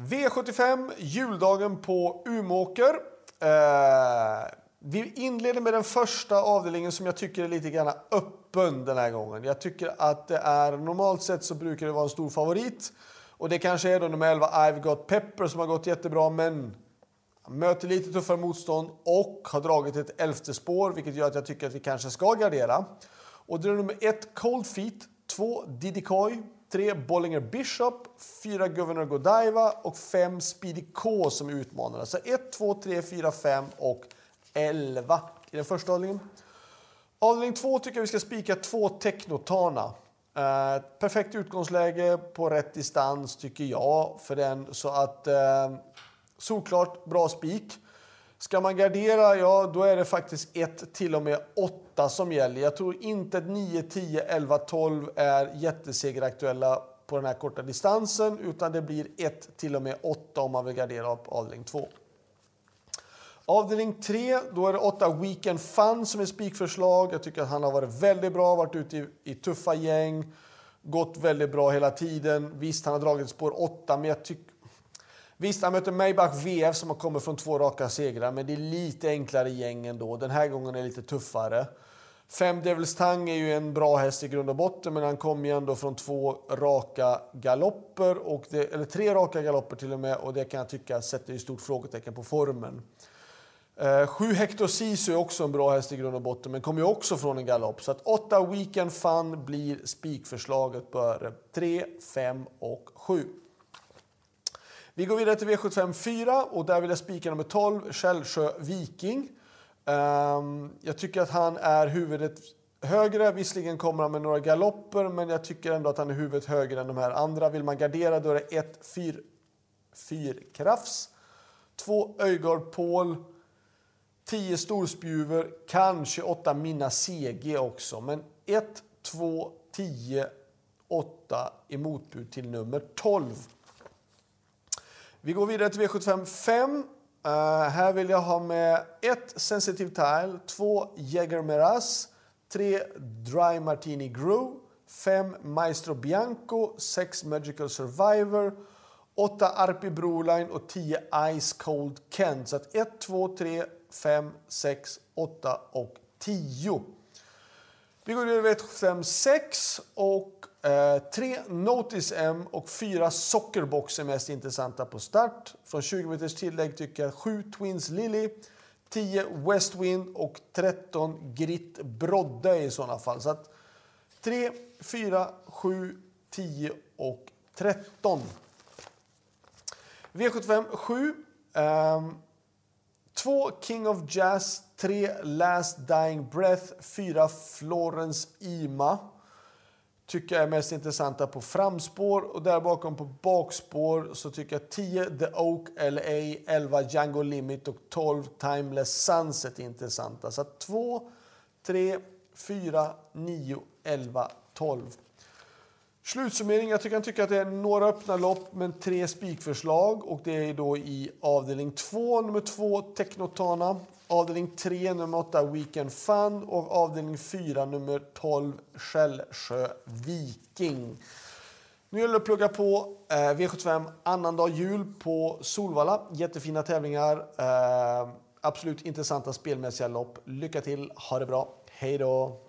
V75 juldagen på Umåker. Eh, vi inleder med den första avdelningen som jag tycker är lite grann öppen den här gången. Jag tycker att det är normalt sett så brukar det vara en stor favorit. Och det kanske är då nummer 11 I've Got Pepper som har gått jättebra men möter lite tuffare motstånd och har dragit ett elfte spår vilket gör att jag tycker att vi kanske ska gardera. Och det är nummer 1 Cold Feet, 2 Diddy Coy, 3 Bollinger Bishop, 4 Governor Godiva och 5 Speedy K som utmanare. Så 1, 2, 3, 4, 5 och 11 i den första avdelningen. Avdelning 2 tycker jag vi ska spika två Technotana. Eh, perfekt utgångsläge på rätt distans tycker jag för den. Så att eh, solklart bra spik. Ska man gardera, ja då är det faktiskt 1 till och med 8 som gäller. Jag tror inte att 9, 10, 11, 12 är jättesegeraktuella på den här korta distansen utan det blir 1 till och med 8 om man vill gardera på avdelning 2. Avdelning 3, då är det 8 Weekend Fun som är spikförslag. Jag tycker att han har varit väldigt bra, varit ute i, i tuffa gäng, gått väldigt bra hela tiden. Visst, han har dragit spår 8, men jag tycker Visst, han möter Maybach VF som har kommit från två raka segrar, men det är lite enklare gäng ändå. Den här gången är det lite tuffare. Fem Devils Tang är ju en bra häst i grund och botten, men han kom ju ändå från två raka galopper, och det, eller tre raka galopper till och med, och det kan jag tycka sätter ju stort frågetecken på formen. Eh, sju Hector Sisu är också en bra häst i grund och botten, men kommer ju också från en galopp. Så att åtta Weekend Fun blir spikförslaget på 3, 5 och 7. Vi går vidare till V75 4 och där vill jag spika nummer 12, Källsjö Viking. Um, jag tycker att han är huvudet högre. Visserligen kommer han med några galopper, men jag tycker ändå att han är huvudet högre än de här andra. Vill man gardera då är det 1 4 Fyrkrafts, 2 Öjgard Paul, 10 Storspjuver, kanske 8 Minna CG också. Men 1, 2, 10, 8 i motbud till nummer 12. Vi går vidare till V75 5. Uh, här vill jag ha med 1 Sensitive Tile, 2 Jäger Meras, 3 Dry Martini Grew, 5 Maestro Bianco, 6 Magical Survivor, 8 Arpi Broline och 10 Ice Cold Kent. Så att 1, 2, 3, 5, 6, 8 och 10. Vi går över till V75 6 och Eh, tre Notice M och fyra Sockerbox är mest intressanta på start. Från 20 meters tillägg tycker jag 7 Twins Lily, 10 Westwind och 13 Grit Brodde i sådana fall. Så att 3, 4, 7, 10 och 13. V75 7. Um, 2 King of Jazz, 3 Last Dying Breath, 4 Florence Ima tycker jag är mest intressanta på framspår och där bakom på bakspår så tycker jag 10 The Oak LA, 11 Django Limit och 12 Timeless Sunset är intressanta. Så 2, 3, 4, 9, 11, 12. Slutsummering. Jag kan tycka att det är några öppna lopp men tre spikförslag och det är då i avdelning 2, nummer 2 Technotana, avdelning 3 nummer 8 Weekend Fun och avdelning 4 nummer 12 Skällsjö Viking. Nu gäller det att plugga på eh, V75 annandag jul på Solvalla. Jättefina tävlingar. Eh, absolut intressanta spelmässiga lopp. Lycka till, ha det bra. Hej då!